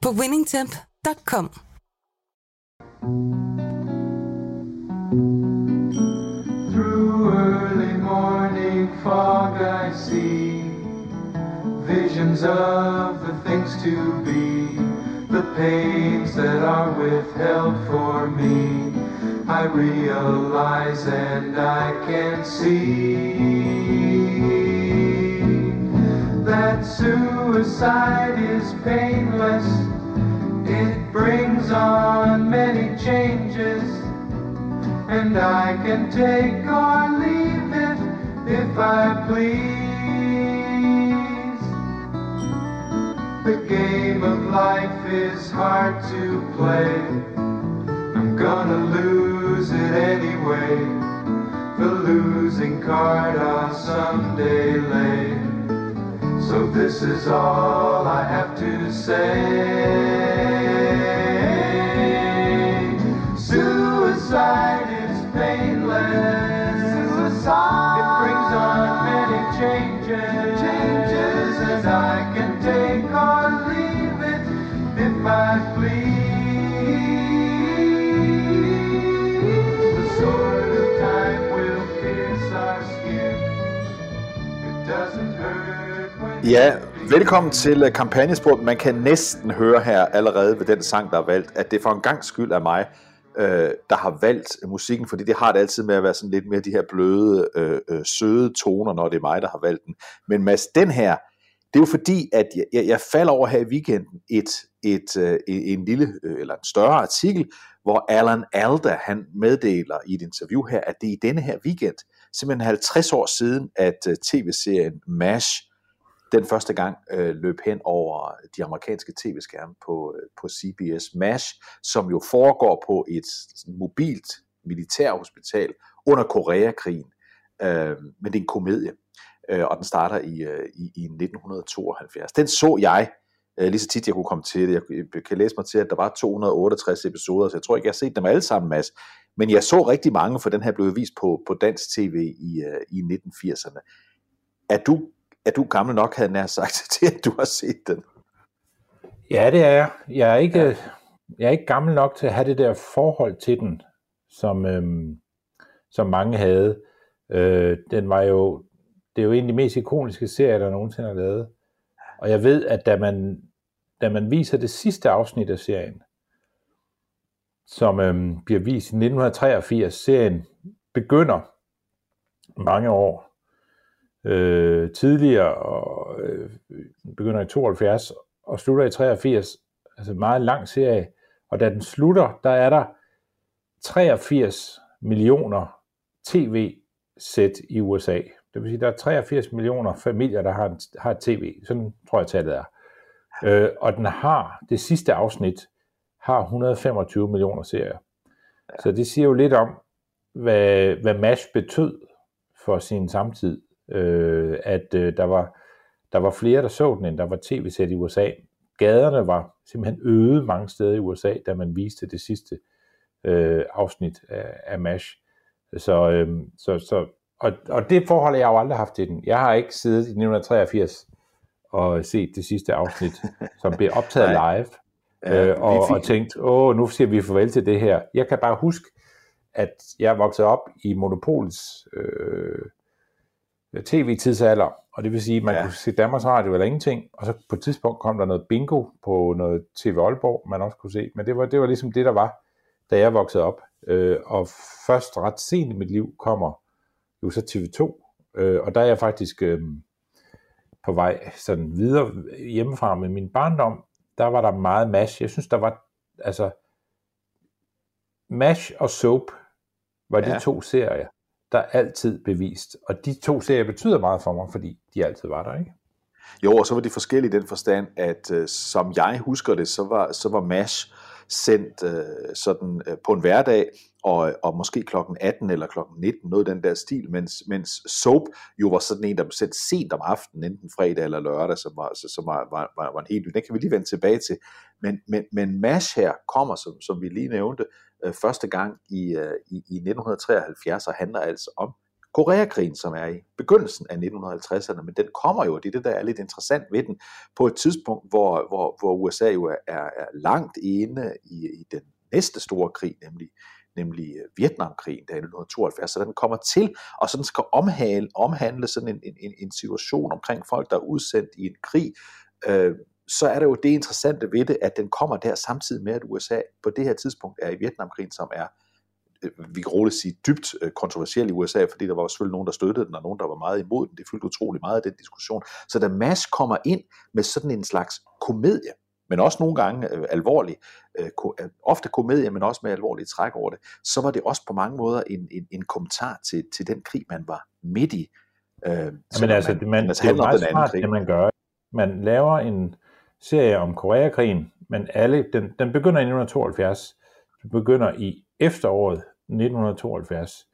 på winningtemp.com. Through early morning fog I see visions of the things to be, the pains that are withheld for me. I realize and I can see that suicide is painless. It brings on many changes, and I can take or leave it if I please. The game of life is hard to play. I'm gonna lose it anyway. The losing card I'll someday lay. So this is all I have to say. Suicide is painless. Suicide. It brings on many changes. Changes, and I Ja, velkommen til øh, kampagnesport. Man kan næsten høre her allerede ved den sang, der er valgt, at det for en gang skyld er mig, øh, der har valgt musikken, fordi det har det altid med at være sådan lidt mere de her bløde, øh, øh, søde toner, når det er mig, der har valgt den. Men Mads, den her, det er jo fordi, at jeg, jeg, jeg falder over her i weekenden et, et, øh, en lille, øh, eller en større artikel, hvor Alan Alda, han meddeler i et interview her, at det er i denne her weekend, simpelthen 50 år siden, at øh, tv-serien MASH, den første gang øh, løb hen over de amerikanske tv-skærme på, øh, på CBS MASH, som jo foregår på et mobilt militærhospital under Koreakrigen. Øh, men det er en komedie, øh, og den starter i, øh, i, i 1972. Den så jeg øh, lige så tit jeg kunne komme til det. Jeg kan læse mig til, at der var 268 episoder, så jeg tror ikke, jeg har set dem alle sammen, Mads. Men jeg så rigtig mange, for den her blev vist på, på dansk tv i, øh, i 1980'erne. Er du er du gammel nok, havde nær sagt, til at du har set den? Ja, det er jeg. Jeg er ikke, ja. jeg er ikke gammel nok til at have det der forhold til den, som, øhm, som mange havde. Øh, den var jo, det er jo en af de mest ikoniske serier, der nogensinde har lavet. Og jeg ved, at da man, da man viser det sidste afsnit af serien, som øhm, bliver vist i 1983, serien begynder mange år øh, tidligere og øh, begynder i 72 og slutter i 83, altså meget lang serie, og da den slutter, der er der 83 millioner tv-sæt i USA. Det vil sige, der er 83 millioner familier, der har, en, har et tv. Sådan tror jeg, tallet er. Øh, og den har, det sidste afsnit, har 125 millioner serier. Ja. Så det siger jo lidt om, hvad, hvad MASH betød for sin samtid øh, at øh, der, var, der var flere, der så den, end der var tv-sæt i USA. Gaderne var simpelthen øde mange steder i USA, da man viste det sidste øh, afsnit af, af MASH. Så, øh, så, så, og, og det forhold har jeg jo aldrig haft til den. Jeg har ikke siddet i 1983 og set det sidste afsnit, som blev optaget live, ja, øh, og, og tænkt, åh, nu siger vi farvel til det her. Jeg kan bare huske, at jeg voksede op i Monopolets øh, tv-tidsalder, og det vil sige, at man ja. kunne se Danmarks Radio eller ingenting, og så på et tidspunkt kom der noget bingo på noget TV Aalborg, man også kunne se, men det var, det var ligesom det, der var, da jeg voksede op. Øh, og først ret sent i mit liv kommer jo så TV2, øh, og der er jeg faktisk øh, på vej sådan videre hjemmefra med min barndom, der var der meget MASH. Jeg synes, der var, altså, MASH og Soap var de ja. to serier, der altid bevist. Og de to serier betyder meget for mig, fordi de altid var der, ikke? Jo, og så var det forskellige i den forstand, at øh, som jeg husker det, så var, så var MASH sendt øh, sådan øh, på en hverdag, og, og måske klokken 18 eller klokken 19, noget af den der stil, mens, mens Soap jo var sådan en, der blev sendt sent om aftenen, enten fredag eller lørdag, som var, som var, var, var, var en helt ny. Den kan vi lige vende tilbage til. Men, men, men MASH her kommer, som, som vi lige nævnte, øh, første gang i, øh, i, i 1973, og handler altså om Koreakrigen, som er i begyndelsen af 1950'erne, men den kommer jo, det er det, der er lidt interessant ved den, på et tidspunkt, hvor, hvor, hvor USA jo er, er langt inde i, i den næste store krig, nemlig nemlig øh, Vietnamkrigen der i 1972, så den kommer til, og sådan skal omhandle, omhandle sådan en, en, en situation omkring folk, der er udsendt i en krig, øh, så er det jo det interessante ved det, at den kommer der samtidig med, at USA på det her tidspunkt er i Vietnamkrigen, som er Øh, vi kan roligt sige, dybt øh, kontroversiel i USA, fordi der var selvfølgelig nogen, der støttede den, og nogen, der var meget imod den. Det fyldte utrolig meget af den diskussion. Så da Mash kommer ind med sådan en slags komedie, men også nogle gange øh, alvorlig, øh, øh, ofte komedie, men også med alvorlige træk over det, så var det også på mange måder en, en, en kommentar til, til den krig, man var midt i. Øh, men altså, man, man, det er meget smart, krig. det man gør. Man laver en serie om Koreakrigen, men alle, den, den begynder i 1972, den begynder i efteråret 1972.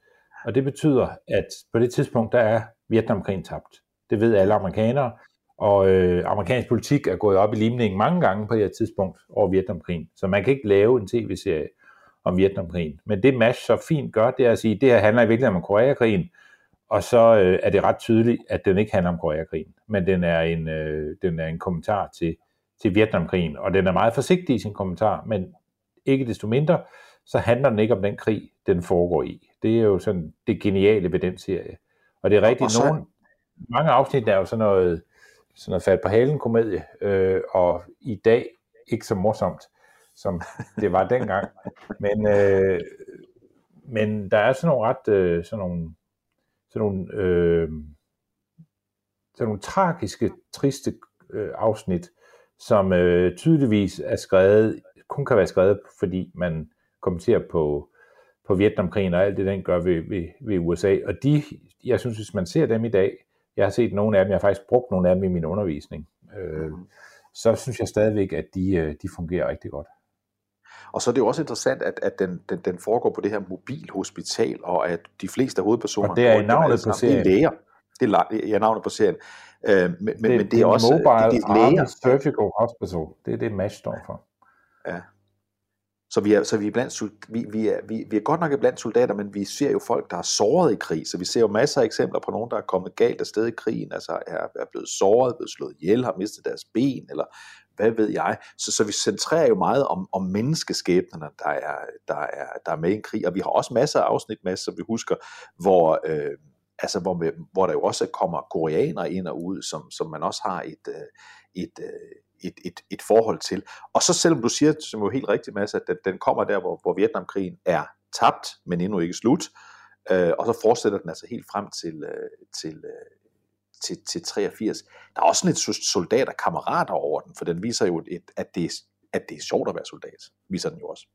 Og det betyder, at på det tidspunkt, der er Vietnamkrigen tabt. Det ved alle amerikanere, og øh, amerikansk politik er gået op i limningen mange gange på det her tidspunkt over Vietnamkrigen. Så man kan ikke lave en tv-serie om Vietnamkrigen. Men det MASH så fint gør, det er at sige, at det her handler i virkeligheden om Koreakrigen, og så øh, er det ret tydeligt, at den ikke handler om Koreakrigen, men den er en, øh, den er en kommentar til, til Vietnamkrigen, og den er meget forsigtig i sin kommentar, men ikke desto mindre, så handler den ikke om den krig, den foregår i. Det er jo sådan det geniale ved den serie. Og det er rigtigt, så... nogen, mange afsnit er jo sådan noget, sådan noget fat på halen komedie, øh, og i dag ikke så morsomt, som det var dengang. Men, øh, men der er sådan nogle ret, øh, sådan nogle, sådan nogle, øh, sådan nogle tragiske, triste øh, afsnit, som øh, tydeligvis er skrevet, kun kan være skrevet, fordi man kommenterer på, på Vietnamkrigen og alt det, den gør ved, ved, ved USA. Og de, jeg synes, hvis man ser dem i dag, jeg har set nogle af dem, jeg har faktisk brugt nogle af dem i min undervisning, øh, mm. så synes jeg stadigvæk, at de, øh, de fungerer rigtig godt. Og så er det jo også interessant, at, at den, den, den foregår på det her mobilhospital, og at de fleste af hovedpersonerne... Og det er i navnet på serien. Det er læger. Det er, navnet på serien. Øh, men, det, men det, det er også... Mobile det, det er læger. Surgical Hospital. Det er det, MASH står for. Ja, så vi er, så vi er, blandt, vi, vi, er, vi, vi er godt nok blandt soldater, men vi ser jo folk, der er såret i krig. Så vi ser jo masser af eksempler på nogen, der er kommet galt af sted i krigen, altså er, er blevet såret, blevet slået ihjel, har mistet deres ben, eller hvad ved jeg. Så, så vi centrerer jo meget om, om menneskeskæbnerne, der er, der, er, der er med i en krig. Og vi har også masser af afsnit med, som vi husker, hvor... Øh, altså hvor, med, hvor der jo også kommer koreanere ind og ud, som, som man også har et, øh, et, øh, et, et, et forhold til. Og så selvom du siger, som jo helt rigtigt, Mads, at den, den kommer der, hvor, hvor Vietnamkrigen er tabt, men endnu ikke slut, øh, og så fortsætter den altså helt frem til, øh, til, øh, til, til 83. Der er også sådan et soldater kammerater over den, for den viser jo, et, at, det, at det er sjovt at være soldat, viser den jo også.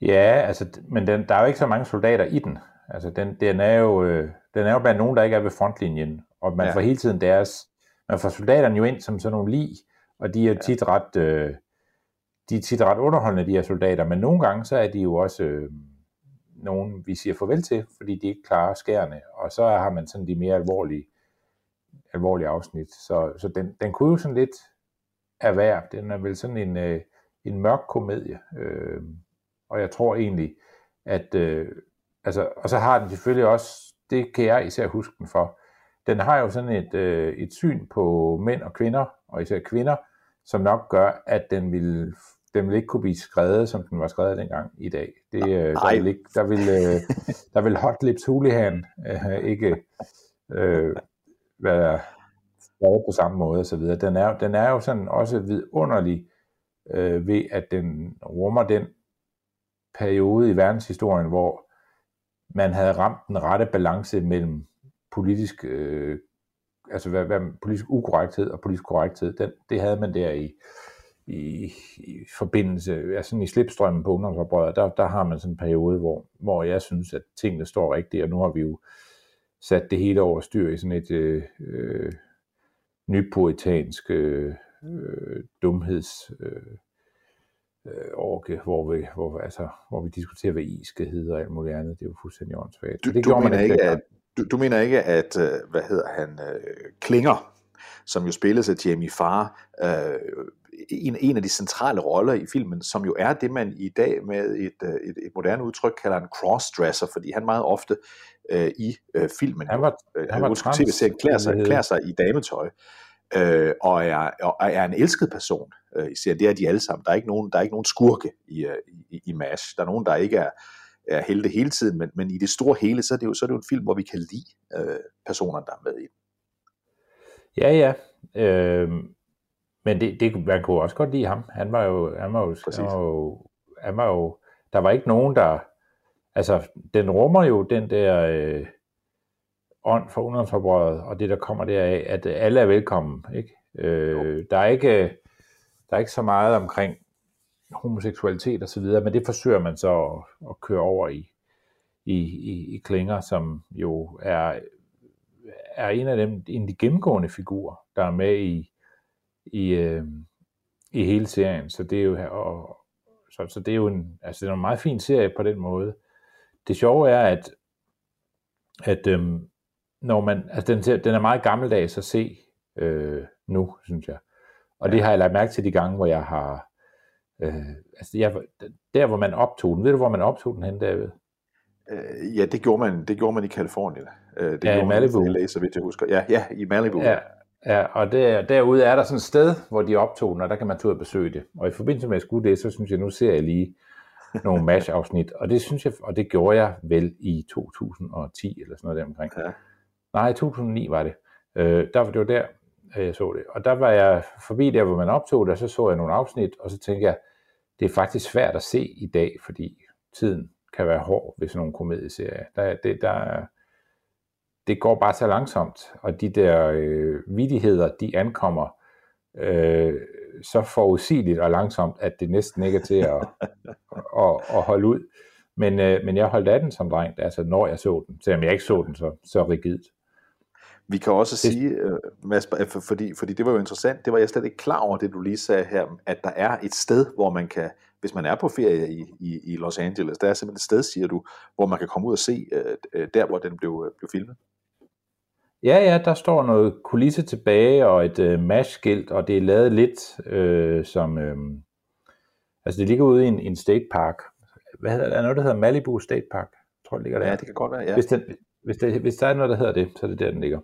Ja, altså, men den, der er jo ikke så mange soldater i den. Altså, den, den, er jo, øh, den er jo blandt nogen, der ikke er ved frontlinjen, og man ja. får hele tiden deres man får soldaterne jo ind som sådan nogle lig, og de er ja. tit ret, øh, de er tit ret underholdende, de her soldater, men nogle gange så er de jo også øh, nogen, vi siger farvel til, fordi de ikke klarer skærene, og så har man sådan de mere alvorlige, alvorlige afsnit. Så, så den, den kunne jo sådan lidt erhverv. Den er vel sådan en, øh, en mørk komedie, øh, og jeg tror egentlig, at øh, altså, og så har den selvfølgelig også, det kan jeg især huske den for, den har jo sådan et, øh, et syn på mænd og kvinder, og især kvinder, som nok gør, at den vil, den vil ikke kunne blive skrevet, som den var skrevet dengang i dag. Det, øh, der, vil ikke, der, vil, øh, der vil Hot Lips Hooligan øh, ikke øh, være skrevet på samme måde osv. Den er, den er jo sådan også vidunderlig øh, ved, at den rummer den periode i verdenshistorien, hvor man havde ramt den rette balance mellem politisk, øh, altså hvad, hvad, politisk ukorrekthed og politisk korrekthed, den, det havde man der i, i, i forbindelse, altså i slipstrømmen på ungdomsoprøret, der, der har man sådan en periode, hvor, hvor jeg synes, at tingene står rigtigt, og nu har vi jo sat det hele over styr i sådan et, øh, øh nypuritansk øh, øh dumheds øh, øh, orke, hvor vi, hvor, altså, hvor vi diskuterer, hvad is skal hedde og alt muligt andet. Det er jo fuldstændig åndssvagt. Du, det du, gjorde man mener ikke, at, du, du mener ikke, at, øh, hvad hedder han, øh, Klinger, som jo spilles af Jamie Farr, øh, en, en af de centrale roller i filmen, som jo er det, man i dag med et, øh, et, et moderne udtryk kalder en crossdresser, fordi han meget ofte øh, i øh, filmen, Han var, øh, han var undskyld, trans, klæder sig, klæder sig i dametøj, øh, og, er, og er en elsket person øh, i serien. Det er de alle sammen. Der er ikke nogen, der er ikke nogen skurke i, øh, i, i MASH. Der er nogen, der ikke er, er helte hele tiden, men, men i det store hele, så er det jo, så er det jo en film, hvor vi kan lide øh, personerne, der er med i den. Ja, ja. Øh, men det, det, man kunne også godt lide ham. Han var jo, han var jo, Præcis. han var jo, han var jo, der var ikke nogen, der, altså, den rummer jo den der øh, ånd for underforbruget, og det, der kommer deraf, at alle er velkommen, ikke? Øh, der er ikke, der er ikke så meget omkring homoseksualitet og så videre, men det forsøger man så at, at køre over i, i, i, i Klinger, som jo er, er en af dem, en af de gennemgående figurer, der er med i, i, øh, i hele serien. Så det er jo, og, så, så det er jo en, altså det er en meget fin serie på den måde. Det sjove er, at, at øhm, når man, altså den, den er meget gammeldags at se øh, nu, synes jeg. Og det har jeg lagt mærke til de gange, hvor jeg har, øh, altså jeg, der hvor man optog den, ved du hvor man optog den hen, David? Øh, ja, det gjorde man, det gjorde man i Kalifornien. Øh, det Ja, i gjorde Malibu. Man i LA, så vidt jeg husker. Ja, ja, i Malibu. Ja, ja og der, derude er der sådan et sted, hvor de optog den, og der kan man tage ud og besøge det. Og i forbindelse med at skulle det, så synes jeg, nu ser jeg lige nogle MASH-afsnit, og det synes jeg, og det gjorde jeg vel i 2010 eller sådan noget der omkring. Ja. Nej, 2009 var det. Øh, der, det var der, øh, jeg så det. Og der var jeg forbi der, hvor man optog det, og så så jeg nogle afsnit, og så tænkte jeg, det er faktisk svært at se i dag, fordi tiden kan være hård ved sådan nogle komedieserier. Der, er- det, der, er- det går bare så langsomt, og de der øh, vidigheder, de ankommer øh, så forudsigeligt og langsomt, at det næsten ikke er til at, at, at holde ud. Men, øh, men jeg holdt af den som dreng, altså når jeg så den, selvom jeg ikke så den så, så rigidt. Vi kan også sige, øh, Mads, for- fordi, fordi det var jo interessant, det var jeg slet ikke klar over, det du lige sagde her, at der er et sted, hvor man kan, hvis man er på ferie i, i, i Los Angeles, der er simpelthen et sted, siger du, hvor man kan komme ud og se øh, øh, der, hvor den blev, blev filmet. Ja, ja, der står noget kulisse tilbage og et øh, mash-skilt, og det er lavet lidt øh, som... Øh, altså, det ligger ude i en, en state park. Hvad hedder det? Er noget, der hedder Malibu State Park? Jeg tror, det ligger der. Ja, det kan godt være, ja. Hvis, den, hvis, det, hvis der er noget, der hedder det, så er det der, den ligger.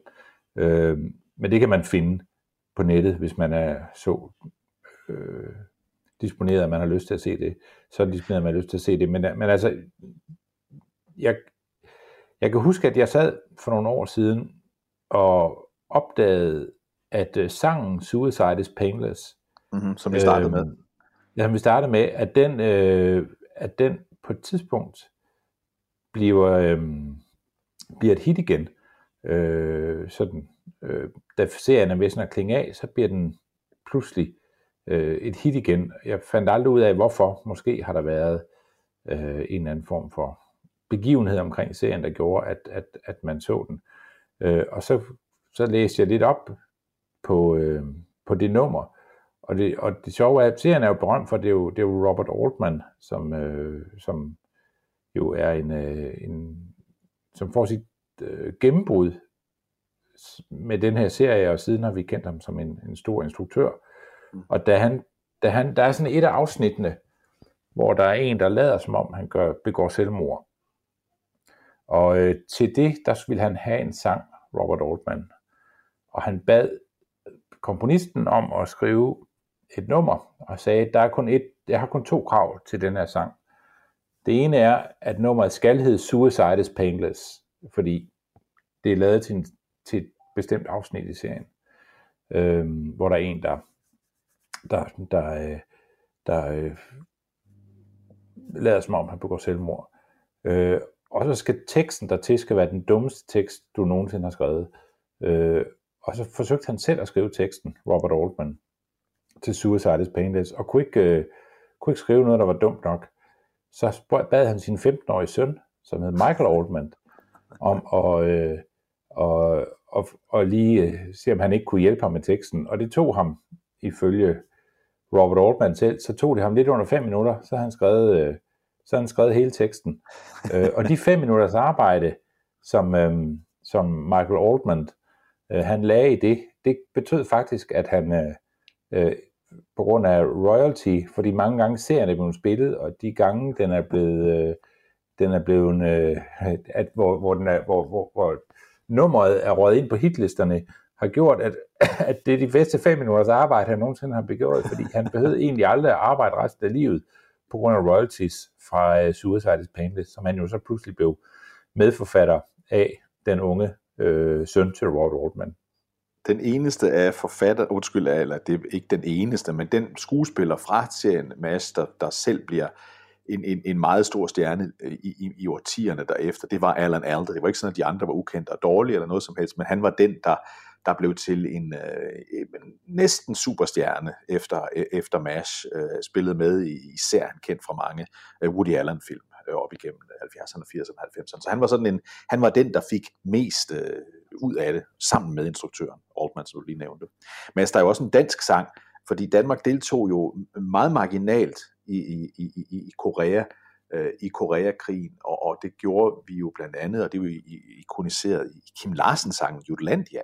Øh, men det kan man finde på nettet, hvis man er så øh, disponeret, at man har lyst til at se det. Så er det disponeret, at man har lyst til at se det. Men, men altså, jeg, jeg kan huske, at jeg sad for nogle år siden og opdagede, at øh, sangen Suicide is Painless, Mm-hmm, som vi startede med. Øhm, Ja, vi starter med, at den, øh, at den på et tidspunkt bliver, øh, bliver et hit igen. Øh, sådan, øh, da serien er ved sådan at klinge af, så bliver den pludselig øh, et hit igen. Jeg fandt aldrig ud af, hvorfor. Måske har der været øh, en eller anden form for begivenhed omkring serien, der gjorde, at, at, at man så den. Øh, og så, så læste jeg lidt op på, øh, på det nummer, og det, og det sjove er, at serien er jo berømt for, det er jo, det er jo Robert Altman, som, øh, som jo er en, øh, en som får sit øh, gennembrud med den her serie, og siden har vi kendt ham som en, en stor instruktør. Og da han, da han, der er sådan et af afsnittene, hvor der er en, der lader som om, han gør, begår selvmord. Og øh, til det, der ville han have en sang, Robert Altman. Og han bad komponisten om at skrive et nummer, og sagde, der er kun et, jeg har kun to krav til den her sang. Det ene er, at nummeret skal hedde Suicide is Painless, fordi det er lavet til, en, til et bestemt afsnit i serien, øh, hvor der er en, der, der, der, øh, der øh, lader som om, han begår selvmord. Øh, og så skal teksten der til skal være den dummeste tekst, du nogensinde har skrevet. Øh, og så forsøgte han selv at skrive teksten, Robert Altman, til Suicide is Painless, og kunne ikke, øh, kunne ikke skrive noget, der var dumt nok. Så bad han sin 15-årige søn, som hed Michael Altman, om at, øh, og, og, og lige øh, se, om han ikke kunne hjælpe ham med teksten. Og det tog ham, ifølge Robert Altman selv, så tog det ham lidt under fem minutter, så han skrevet, øh, så han skrevet hele teksten. øh, og de fem minutters arbejde, som, øh, som Michael Altman øh, han lagde i det, det betød faktisk, at han øh, øh, på grund af royalty, fordi mange gange serien er blevet spillet, og de gange den er blevet, øh, den er blevet øh, at, hvor, hvor, den er, hvor, hvor, hvor nummeret er røget ind på hitlisterne, har gjort, at, at det er de bedste fem minutters arbejde, han nogensinde har begået, fordi han behøvede egentlig aldrig at arbejde resten af livet på grund af royalties fra uh, Suicide is Painless, som han jo så pludselig blev medforfatter af den unge øh, søn til Robert Altman. Den eneste af forfatter, undskyld, eller det er ikke den eneste, men den skuespiller fra serien Master, der selv bliver en, en, en meget stor stjerne øh, i, i, i årtierne derefter, det var Alan Alda. Det var ikke sådan, at de andre var ukendte og dårlige eller noget som helst, men han var den, der, der blev til en øh, næsten superstjerne efter, øh, efter MASH, øh, spillet med i især han kendt fra mange øh, Woody Allen-film øh, op igennem 70'erne, 80'erne, 90'erne. Så han var sådan en, han var den, der fik mest øh, ud af det, sammen med instruktøren, Altman, som du lige nævnte. Men der er jo også en dansk sang, fordi Danmark deltog jo meget marginalt i, i, i, i Korea, øh, i Koreakrigen, og, og det gjorde vi jo blandt andet, og det er jo ikoniseret i Kim Larsens sang Jutlandia,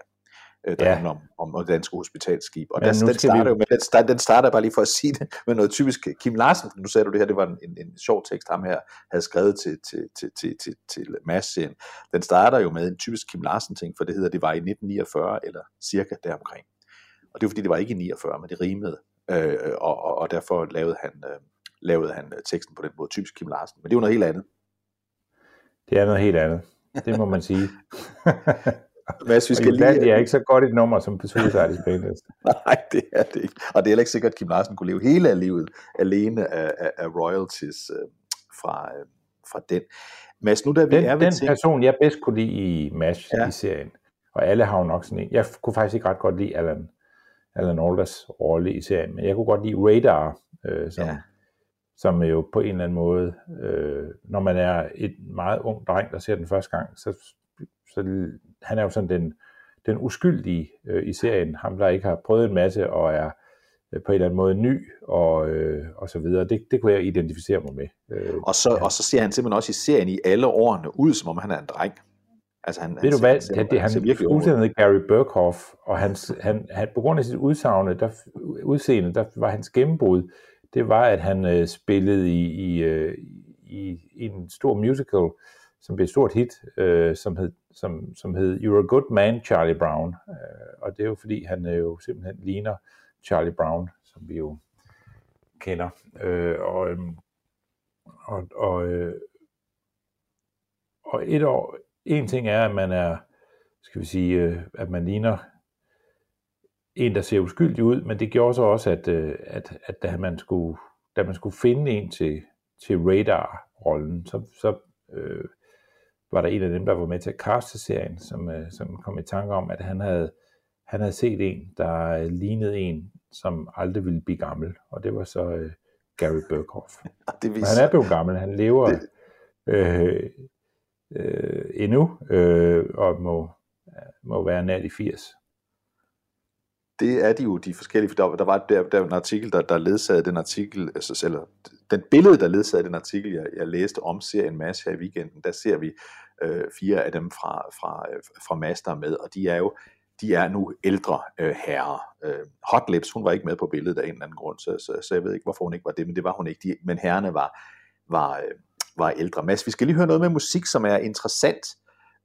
øh, der ja. handler om, om, om danske hospitalskib. Og ja, der, den, starter vi... jo med, den, starter, den starter bare lige for at sige det, med noget typisk Kim Larsen, nu sagde du det her, det var en, en, en sjov tekst, ham her havde skrevet til, til, til, til, til, til Mads-serien. Den starter jo med en typisk Kim Larsen-ting, for det hedder, det var i 1949, eller cirka deromkring. Og det var fordi, det var ikke i 49, men det rimede, øh, og, og, og derfor lavede han, øh, lavede han øh, teksten på den måde, typisk Kim Larsen. Men det er jo noget helt andet. Det er noget helt andet. Det må man sige. Mads, vi skal lige... Det er ikke så godt et nummer som Suicide is Painless. Nej, det er det ikke. Og det er heller ikke sikkert, at Kim Larsen kunne leve hele livet alene af, af, af royalties øh, fra, øh, fra den. Mads, nu da vi den, er ved den til... person, jeg bedst kunne lide i MASH ja. i serien, og alle har jo nok sådan en. Jeg kunne faktisk ikke ret godt lide Alan, Alan Alders rolle i serien, men jeg kunne godt lide Radar, øh, som, ja. som jo på en eller anden måde, øh, når man er et meget ung dreng, der ser den første gang, så, så han er jo sådan den, den uskyldige øh, i serien, ham der ikke har prøvet en masse og er øh, på en eller anden måde ny og, øh, og så videre. Det, det kunne jeg identificere mig med. Øh, og, så, ja. og så ser han simpelthen også i serien i alle årene ud, som om han er en dreng. Altså han, Ved han, du hvad, han, det, han, han, han hedder Gary Burkhoff, og hans, han, han, på grund af sit udsagende, der, udseende, der var hans gennembrud, det var, at han øh, spillede i, i, øh, i, i en stor musical, som blev et stort hit, øh, som, hed, som, som hed You're a Good Man, Charlie Brown. Øh, og det er jo fordi, han øh, jo simpelthen ligner Charlie Brown, som vi jo kender. Øh, og, øh, og, og, øh, og et år, en ting er, at man er, skal vi sige, øh, at man ligner en, der ser uskyldig ud, men det gjorde så også, at, øh, at, at da, man skulle, da man skulle finde en til, til radar-rollen, så, så øh, var der en af dem, der var med til at serien, som, øh, som kom i tanke om, at han havde, han havde set en, der lignede en, som aldrig ville blive gammel, og det var så øh, Gary Burkhoff. Det viser... Han er blevet gammel, han lever det... øh, øh, endnu, øh, og må, må være nær de 80. Det er de jo, de forskellige, for der, der var der, der var en artikel, der, der ledsagede den artikel, altså, eller den billede, der ledsagede den artikel, jeg, jeg læste om serien Mads her i weekenden, der ser vi øh, fire af dem fra, fra, øh, fra Mads, der med, og de er jo de er nu ældre øh, herrer. Øh, Hot Lips, hun var ikke med på billedet af en eller anden grund, så, så, så jeg ved ikke, hvorfor hun ikke var det, men det var hun ikke. De, men herrerne var, var, øh, var ældre. Mads, vi skal lige høre noget med musik, som er interessant,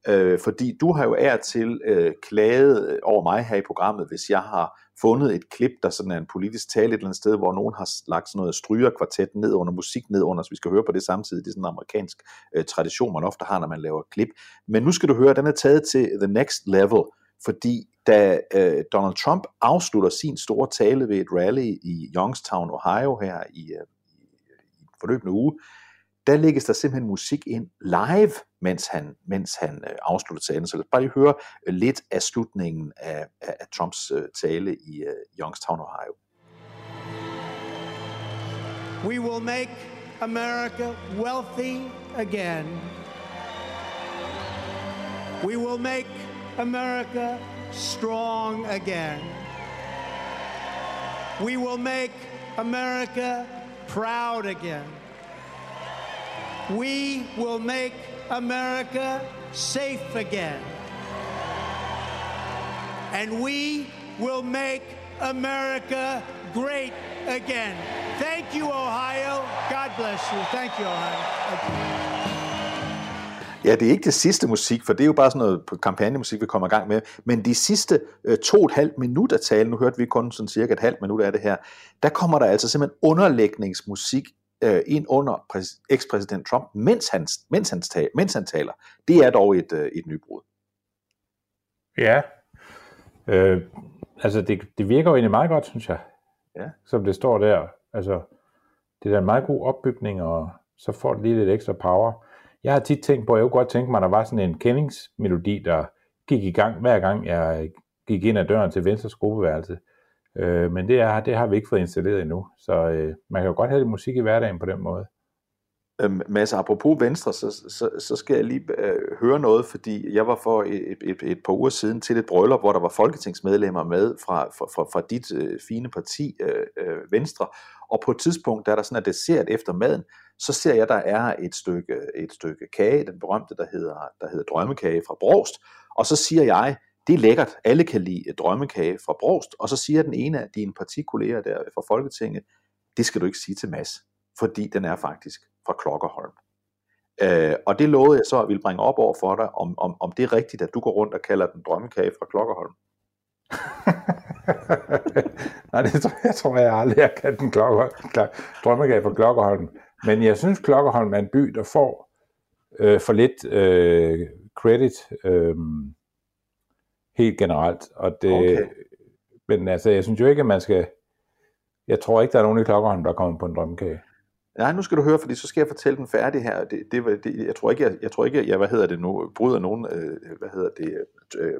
øh, fordi du har jo ær til øh, klaget øh, over mig her i programmet, hvis jeg har fundet et klip, der sådan er en politisk tale et eller andet sted, hvor nogen har lagt sådan noget strygerkvartet ned under musik ned under, så vi skal høre på det samtidig. Det er sådan en amerikansk øh, tradition, man ofte har, når man laver klip. Men nu skal du høre, den er taget til the next level, fordi da øh, Donald Trump afslutter sin store tale ved et rally i Youngstown, Ohio her i, øh, i forløbende uge, der lægges der simpelthen musik ind live, mens han, mens han øh, afslutter talen. Så lad os bare lige høre øh, lidt af slutningen af, af, af Trumps øh, tale i øh, Youngstown, Ohio. We will make America wealthy again. We will make America strong again. We will make America proud again. We will make America safe again. And we will make America great again. Thank you, Ohio. God bless you. Thank you, Ohio. Thank you. Ja, det er ikke det sidste musik, for det er jo bare sådan noget kampagnemusik, vi kommer i gang med. Men de sidste øh, to og et halvt minut af talen, nu hørte vi kun sådan cirka et halvt minut af det her, der kommer der altså simpelthen underlægningsmusik øh, ind under præs- ekspræsident Trump, mens han, mens, han taler, mens han taler. Det er dog et, øh, et nybrud. Ja. Øh, altså, det, det virker jo egentlig meget godt, synes jeg. Ja. Som det står der. Altså, det er en meget god opbygning, og så får det lige lidt ekstra power. Jeg har tit tænkt på, at jeg kunne godt tænke mig, at der var sådan en kendingsmelodi, der gik i gang, hver gang jeg gik ind ad døren til Venstres gruppeværelse. Øh, men det, er, det har vi ikke fået installeret endnu, så øh, man kan jo godt have lidt musik i hverdagen på den måde. Øhm, Mads, apropos Venstre, så, så, så skal jeg lige øh, høre noget, fordi jeg var for et, et, et par uger siden til et bryllup, hvor der var folketingsmedlemmer med fra, fra, fra, fra dit øh, fine parti, øh, øh Venstre, og på et tidspunkt, der der sådan er dessert efter maden, så ser jeg, der er et stykke, et stykke kage, den berømte, der hedder, der hedder drømmekage fra Brost, og så siger jeg, det er lækkert, alle kan lide øh, drømmekage fra Brost, og så siger den ene af dine partikolleger der øh, fra Folketinget, det skal du ikke sige til Mads, fordi den er faktisk fra Klokkerholm. Øh, og det lovede jeg så at ville bringe op over for dig, om, om, om det er rigtigt, at du går rundt og kalder den drømmekage fra Klokkerholm. Nej, det tror jeg, tror jeg aldrig, jeg kan den klokke, drømmegave fra Klokkerholm. Men jeg synes, Klokkerholm er en by, der får øh, for lidt øh, credit øh, helt generelt. Og det, Okay. Men altså, jeg synes jo ikke, at man skal... Jeg tror ikke, der er nogen i Klokkerholm, der er kommet på en drømmekage. Nej, nu skal du høre, fordi så skal jeg fortælle den færdig her. Det, det, det, jeg tror ikke, jeg, jeg tror ikke, jeg, hvad hedder det nu, bryder nogen, øh, hvad hedder det, øh,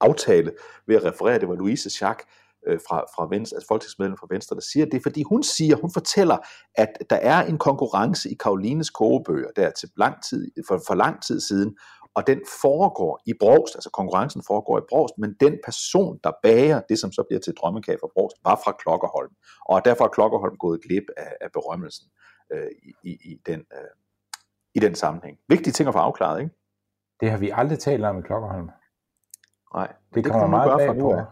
aftale ved at referere. Det var Louise Schack øh, fra, fra Venstre, altså folketingsmedlem fra Venstre, der siger det, fordi hun siger, hun fortæller, at der er en konkurrence i Karolines kogebøger der til lang tid, for, for lang tid siden, og den foregår i Brost, altså konkurrencen foregår i Brost, men den person, der bager det, som så bliver til drømmekage fra Brost, var fra Klokkerholm, og derfor er Klokkerholm gået glip af, af berømmelsen øh, i, i, i, den, øh, i den sammenhæng. Vigtige ting at få afklaret, ikke? Det har vi aldrig talt om i Klokkerholm. Nej, Det, kan kommer nu meget gøre fra nu af.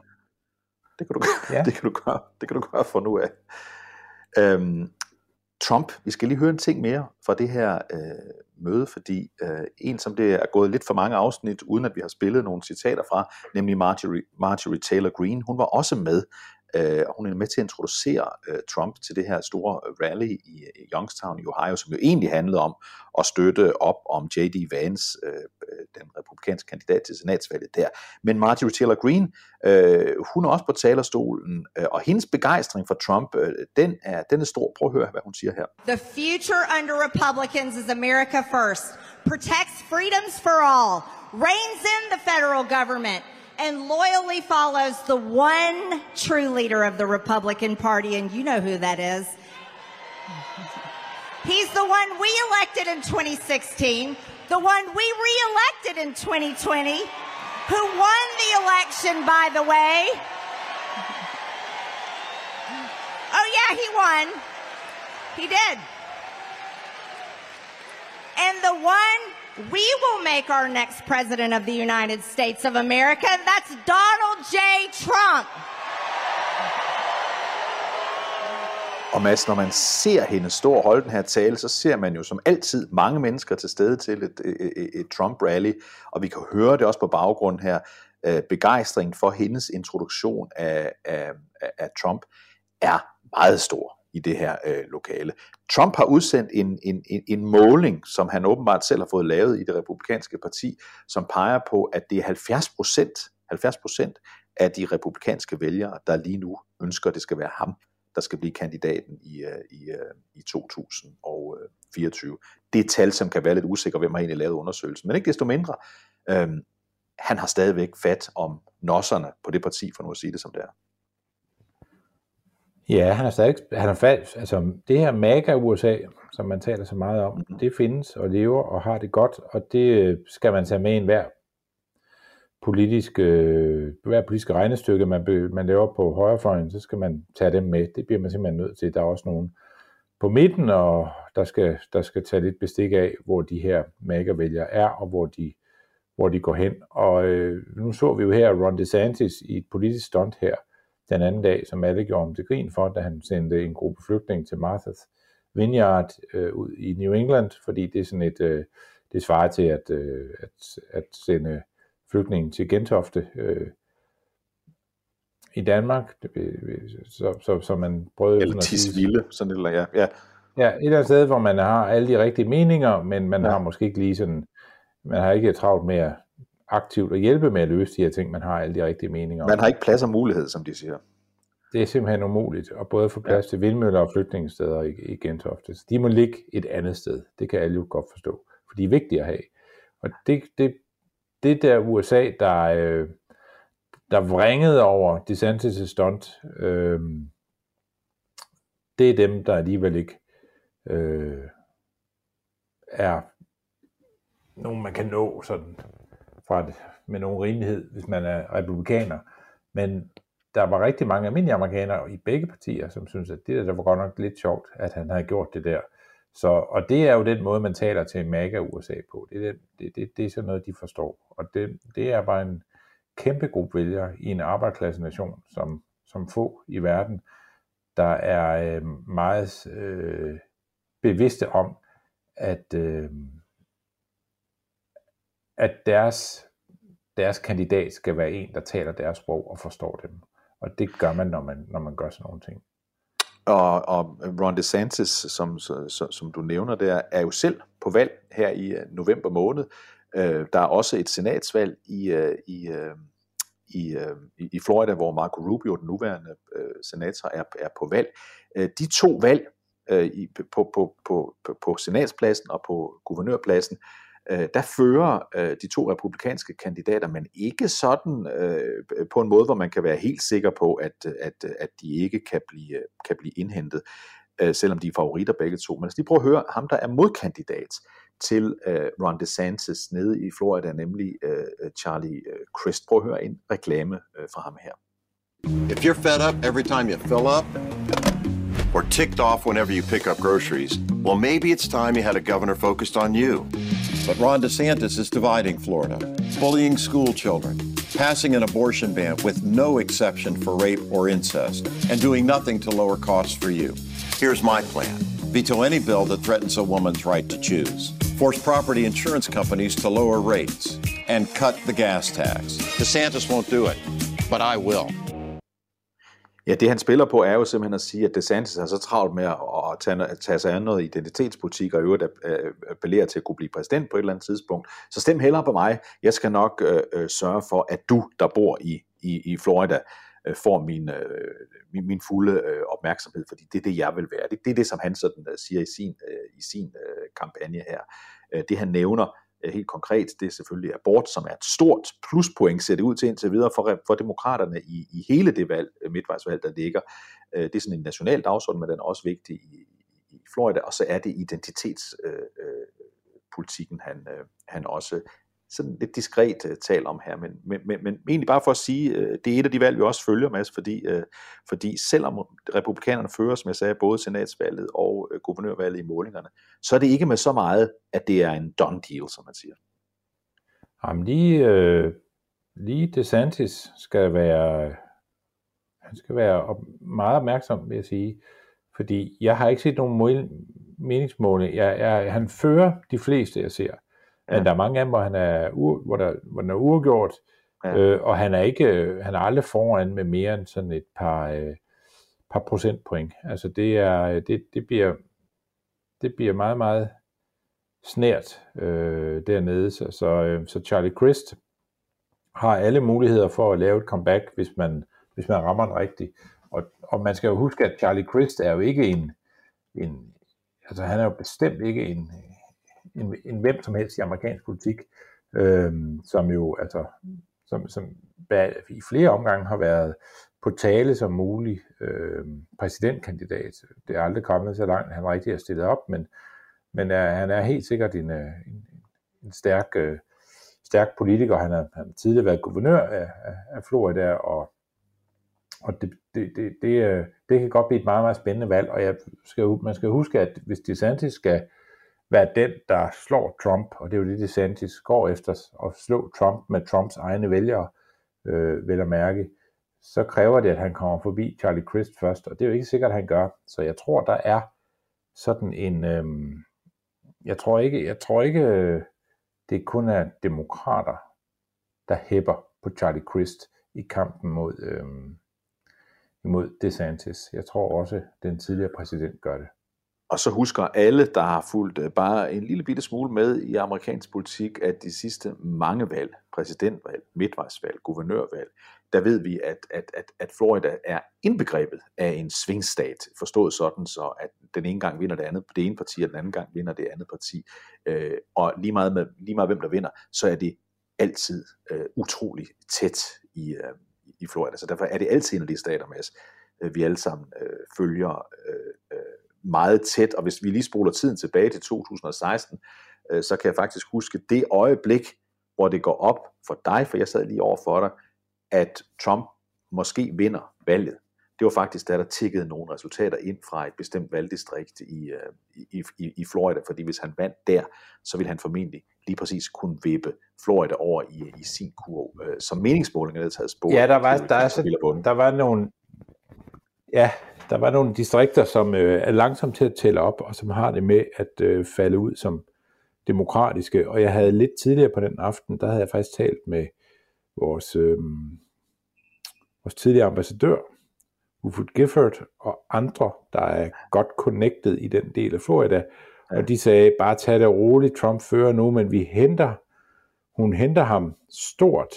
Det kan du, Ja. ja. det kan du gøre. Det kan du gøre fra nu af. Øhm, Trump, vi skal lige høre en ting mere fra det her øh, møde, fordi øh, en, som det er gået lidt for mange afsnit, uden at vi har spillet nogle citater fra, nemlig Marjorie, Marjorie Taylor Greene, hun var også med, øh, og hun er med til at introducere øh, Trump til det her store øh, rally i, i Youngstown i Ohio, som jo egentlig handlede om at støtte op om J.D. Vance, øh, øh, den republikanske kandidat til senatsvalget der. Men Marjorie Taylor Greene, øh, hun er også på talerstolen, øh, og hendes begejstring for Trump, øh, den, er, den er stor. Prøv at høre, hvad hun siger her. The future under Republicans is America first, protects freedoms for all, Reigns in the federal government, and loyally follows the one true leader of the Republican Party, and you know who that is. He's the one we elected in 2016, the one we re elected in 2020, who won the election, by the way. Oh, yeah, he won. He did. And the one we will make our next president of the United States of America, that's Donald J. Trump. Og Mads, når man ser hende stå og holde den her tale, så ser man jo som altid mange mennesker til stede til et, et, et, Trump-rally, og vi kan høre det også på baggrund her, øh, begejstringen for hendes introduktion af, af- af Trump er meget stor i det her øh, lokale. Trump har udsendt en, en, en, en måling, som han åbenbart selv har fået lavet i det republikanske parti, som peger på, at det er 70 procent 70 procent af de republikanske vælgere, der lige nu ønsker, at det skal være ham, der skal blive kandidaten i, øh, i, øh, i 2024. Det er et tal, som kan være lidt usikker, hvem har egentlig lavet undersøgelsen. Men ikke desto mindre, øhm, han har stadigvæk fat om nosserne på det parti, for nu at sige det som det er. Ja, han er stadig, han er falsk. Altså, det her MAGA USA, som man taler så meget om, det findes og lever og har det godt, og det øh, skal man tage med i enhver politisk, øh, hver politisk regnestykke, man, be, man laver på højrefløjen, så skal man tage dem med. Det bliver man simpelthen nødt til. Der er også nogen på midten, og der skal, der skal tage lidt bestik af, hvor de her magervælgere er, og hvor de, hvor de går hen. Og øh, nu så vi jo her Ron DeSantis i et politisk stunt her den anden dag, som alle gjorde om til grin for, da han sendte en gruppe flygtninge til Martha's Vineyard øh, ud i New England, fordi det er sådan et, øh, det svarer til at, øh, at, at sende flygtninge til Gentofte øh, i Danmark, så, så, så man prøvede... Eller Tisvilde, sådan et eller ja. ja. Ja, et eller andet sted, hvor man har alle de rigtige meninger, men man ja. har måske ikke lige sådan, man har ikke travlt med at aktivt at hjælpe med at løse de her ting, man har alle de rigtige meninger. Man har ikke plads og mulighed, som de siger. Det er simpelthen umuligt, og både få plads ja. til vindmøller og flytningssteder i, i Gentofte. Så de må ligge et andet sted. Det kan alle jo godt forstå, for de er vigtige at have. Og det, det, det der USA, der, øh, der vringede over DeSantis' stunt, øh, det er dem, der alligevel ikke øh, er nogen, man kan nå sådan fra et, med nogen rimelighed, hvis man er republikaner. Men der var rigtig mange almindelige amerikanere i begge partier, som synes, at det der var godt nok lidt sjovt, at han havde gjort det der. Så, og det er jo den måde, man taler til MAGA USA på. Det er, det, det, det er sådan noget, de forstår. Og det, det er bare en kæmpe gruppe vælgere i en arbejderklasse nation, som, som få i verden, der er øh, meget øh, bevidste om, at, øh, at deres, deres kandidat skal være en, der taler deres sprog og forstår dem. Og det gør man, når man, når man gør sådan nogle ting. Og, og Ron DeSantis, som, som, som du nævner der, er jo selv på valg her i øh, november måned. Øh, der er også et senatsvalg i, øh, i, øh, i, i Florida, hvor Marco Rubio, den nuværende senator, er, er på valg. De to valg i, på, på, på, på senatspladsen og på guvernørpladsen, øh, der fører øh, de to republikanske kandidater, men ikke sådan øh, på en måde, hvor man kan være helt sikker på, at, at, at de ikke kan blive, kan blive indhentet, øh, selvom de er favoritter begge to. Men hvis lige prøver at høre ham, der er modkandidat til øh, Ron DeSantis nede i Florida, nemlig øh, Charlie øh, Crist. Prøv at høre en reklame øh, fra ham her. If you're fed up every time you fill up, or ticked off whenever you pick up groceries, well, maybe it's time you had a governor focused on you. But Ron DeSantis is dividing Florida, bullying school children, passing an abortion ban with no exception for rape or incest, and doing nothing to lower costs for you. Here's my plan veto any bill that threatens a woman's right to choose, force property insurance companies to lower rates, and cut the gas tax. DeSantis won't do it, but I will. Ja, det han spiller på er jo simpelthen at sige, at DeSantis er så travlt med at, tage, tage sig af noget identitetspolitik og øvrigt øh, appellere til at kunne blive præsident på et eller andet tidspunkt. Så stem hellere på mig. Jeg skal nok øh, øh, sørge for, at du, der bor i, i, i Florida, øh, får min, øh, min, min fulde øh, opmærksomhed, fordi det er det, jeg vil være. Det, det er det, som han sådan øh, siger i sin, øh, i sin øh, kampagne her. Øh, det han nævner, Øh, helt konkret, det er selvfølgelig abort, som er et stort pluspoint, ser det ud til indtil videre for, for demokraterne i, i hele det valg, øh, midtvejsvalg, der ligger. Øh, det er sådan en national dagsorden, men den er også vigtig i, i Florida, og så er det identitetspolitikken, han, han også sådan lidt diskret uh, tal om her, men, men, men, men egentlig bare for at sige, uh, det er et af de valg, vi også følger, med, fordi, uh, fordi selvom republikanerne fører, som jeg sagde, både senatsvalget og uh, guvernørvalget i målingerne, så er det ikke med så meget, at det er en done deal, som man siger. Jamen lige, øh, lige DeSantis skal være, han skal være op, meget opmærksom, vil jeg sige, fordi jeg har ikke set nogen meningsmåling. Jeg, jeg, han fører de fleste, jeg ser. Ja. Men der er mange af dem, hvor han er, hvor der, hvor den er uafgjort, ja. øh, og han er ikke, han er aldrig foran med mere end sådan et par, øh, par procentpoint. Altså det er, det, det bliver, det bliver meget, meget snært øh, dernede. Så, så, øh, så Charlie Christ har alle muligheder for at lave et comeback, hvis man, hvis man rammer den rigtigt. Og, og man skal jo huske, at Charlie Christ er jo ikke en, en altså han er jo bestemt ikke en, en, en hvem som helst i amerikansk politik, øh, som jo altså, som, som i flere omgange har været på tale som mulig øh, præsidentkandidat. Det er aldrig kommet så langt, han rigtig har stillet op, men, men er, han er helt sikkert en, øh, en, en stærk, øh, stærk politiker. Han har, han har tidligere været guvernør af, af, af Florida, og, og det, det, det, det, øh, det kan godt blive et meget, meget spændende valg. Og jeg skal, man skal huske, at hvis DeSantis skal være den, der slår Trump, og det er jo det, DeSantis går efter, at slå Trump med Trumps egne vælgere, øh, vel at mærke, så kræver det, at han kommer forbi Charlie Crist først, og det er jo ikke sikkert, at han gør. Så jeg tror, der er sådan en... Øh, jeg tror ikke, jeg tror ikke øh, det kun er demokrater, der hæpper på Charlie Crist i kampen mod, øh, imod DeSantis. Jeg tror også, den tidligere præsident gør det. Og så husker alle, der har fulgt øh, bare en lille bitte smule med i amerikansk politik, at de sidste mange valg, præsidentvalg, midtvejsvalg, guvernørvalg, der ved vi, at, at, at, at Florida er indbegrebet af en svingstat, forstået sådan, så at den ene gang vinder det andet, det ene parti, og den anden gang vinder det andet parti. Øh, og lige meget, med, lige meget hvem der vinder, så er det altid øh, utrolig tæt i, øh, i Florida. Så derfor er det altid en af de stater, Mads, øh, vi alle sammen øh, følger øh, øh, meget tæt. Og hvis vi lige spoler tiden tilbage til 2016, øh, så kan jeg faktisk huske det øjeblik, hvor det går op for dig, for jeg sad lige over for dig, at Trump måske vinder valget. Det var faktisk, da der tikkede nogle resultater ind fra et bestemt valgdistrikt i, øh, i, i, i Florida, fordi hvis han vandt der, så ville han formentlig lige præcis kunne vippe Florida over i, i sin kurv, øh, som meningsmålingerne havde taget spor. Ja, der var, der, er så, der var nogle, ja, der var nogle distrikter, som øh, er langsomt til at tælle op, og som har det med at øh, falde ud som demokratiske. Og jeg havde lidt tidligere på den aften, der havde jeg faktisk talt med vores, øh, vores tidligere ambassadør, Ufud Gifford, og andre, der er godt connected i den del af Florida. Og de sagde, bare tag det roligt, Trump fører nu, men vi henter, hun henter ham stort,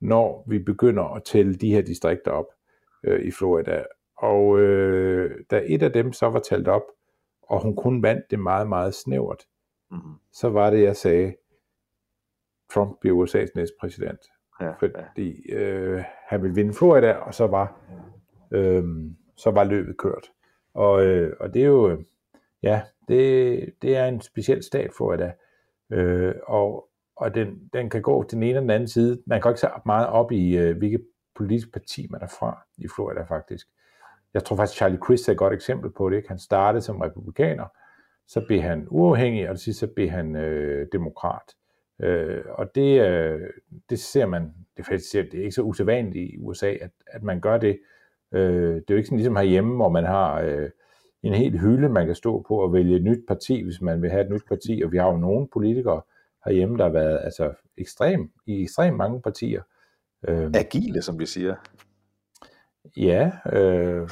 når vi begynder at tælle de her distrikter op øh, i Florida. Og øh, da et af dem så var talt op, og hun kun vandt det meget, meget snævert, mm-hmm. så var det, jeg sagde, Trump bliver USA's næste præsident. Ja, fordi ja. Øh, han ville vinde Florida, og så var, øh, så var løbet kørt. Og, øh, og det er jo, ja, det, det er en speciel stat, Florida. Øh, og og den, den kan gå til den ene og den anden side. Man kan ikke se meget op i, øh, hvilket politisk parti man er fra i Florida faktisk. Jeg tror faktisk, Charlie Crist er et godt eksempel på det. Ikke? Han startede som republikaner, så blev han uafhængig, og til sidst så blev han øh, demokrat. Øh, og det, øh, det ser man, det, faktisk, det er ikke så usædvanligt i USA, at, at man gør det. Øh, det er jo ikke sådan ligesom herhjemme, hvor man har øh, en helt hylde, man kan stå på og vælge et nyt parti, hvis man vil have et nyt parti, og vi har jo nogle politikere herhjemme, der har været altså, ekstrem, i ekstremt mange partier. Øh, Agile, som vi siger. Ja, øh,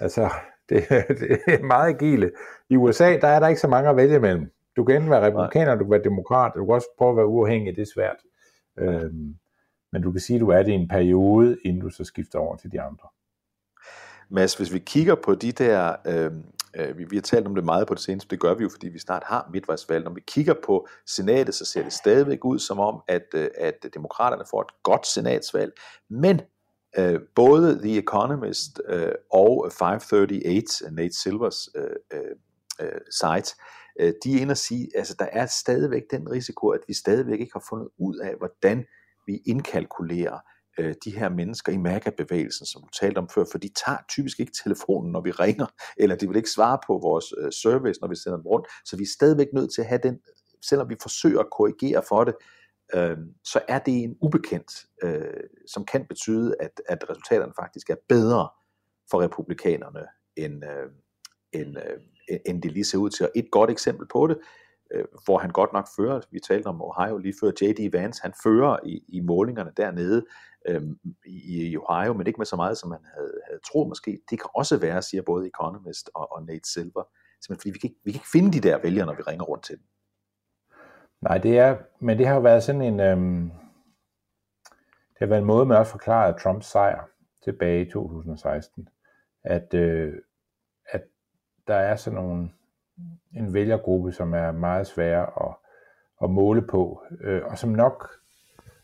altså, det, det er meget agile. I USA, der er der ikke så mange at vælge imellem. Du kan enten være republikaner, du kan være demokrat, du kan også prøve at være uafhængig, det er svært. Øh, men du kan sige, at du er det i en periode, inden du så skifter over til de andre. Mads, hvis vi kigger på de der, øh, øh, vi, vi har talt om det meget på det seneste, det gør vi jo, fordi vi snart har midtvejsvalg. Når vi kigger på senatet, så ser det stadigvæk ud som om, at, øh, at demokraterne får et godt senatsvalg, men øh, både The Economist øh, og 538, øh, Nate Silvers øh, øh, øh, site, øh, de er inde og sige, altså der er stadigvæk den risiko, at vi stadigvæk ikke har fundet ud af, hvordan vi indkalkulerer øh, de her mennesker i MAGA-bevægelsen, som du talte om før, for de tager typisk ikke telefonen, når vi ringer, eller de vil ikke svare på vores øh, service, når vi sender dem rundt, så vi er stadigvæk nødt til at have den, selvom vi forsøger at korrigere for det, øh, så er det en ubekendt, øh, som kan betyde, at, at resultaterne faktisk er bedre for republikanerne, end, øh, end, øh, end det lige ser ud til. Og et godt eksempel på det, øh, hvor han godt nok fører, vi talte om Ohio lige før, J.D. Vance, han fører i, i målingerne dernede øh, i, i Ohio, men ikke med så meget, som man havde, havde troet måske. Det kan også være, siger både Economist og, og Nate Silver, simpelthen fordi vi kan, ikke, vi kan ikke finde de der vælgere, når vi ringer rundt til dem. Nej, det er, men det har jo været sådan en, øhm, det var en måde, man også forklarede Trumps sejr tilbage i 2016, at, øh, at der er sådan nogle, en vælgergruppe, som er meget svær at, at måle på, øh, og som nok,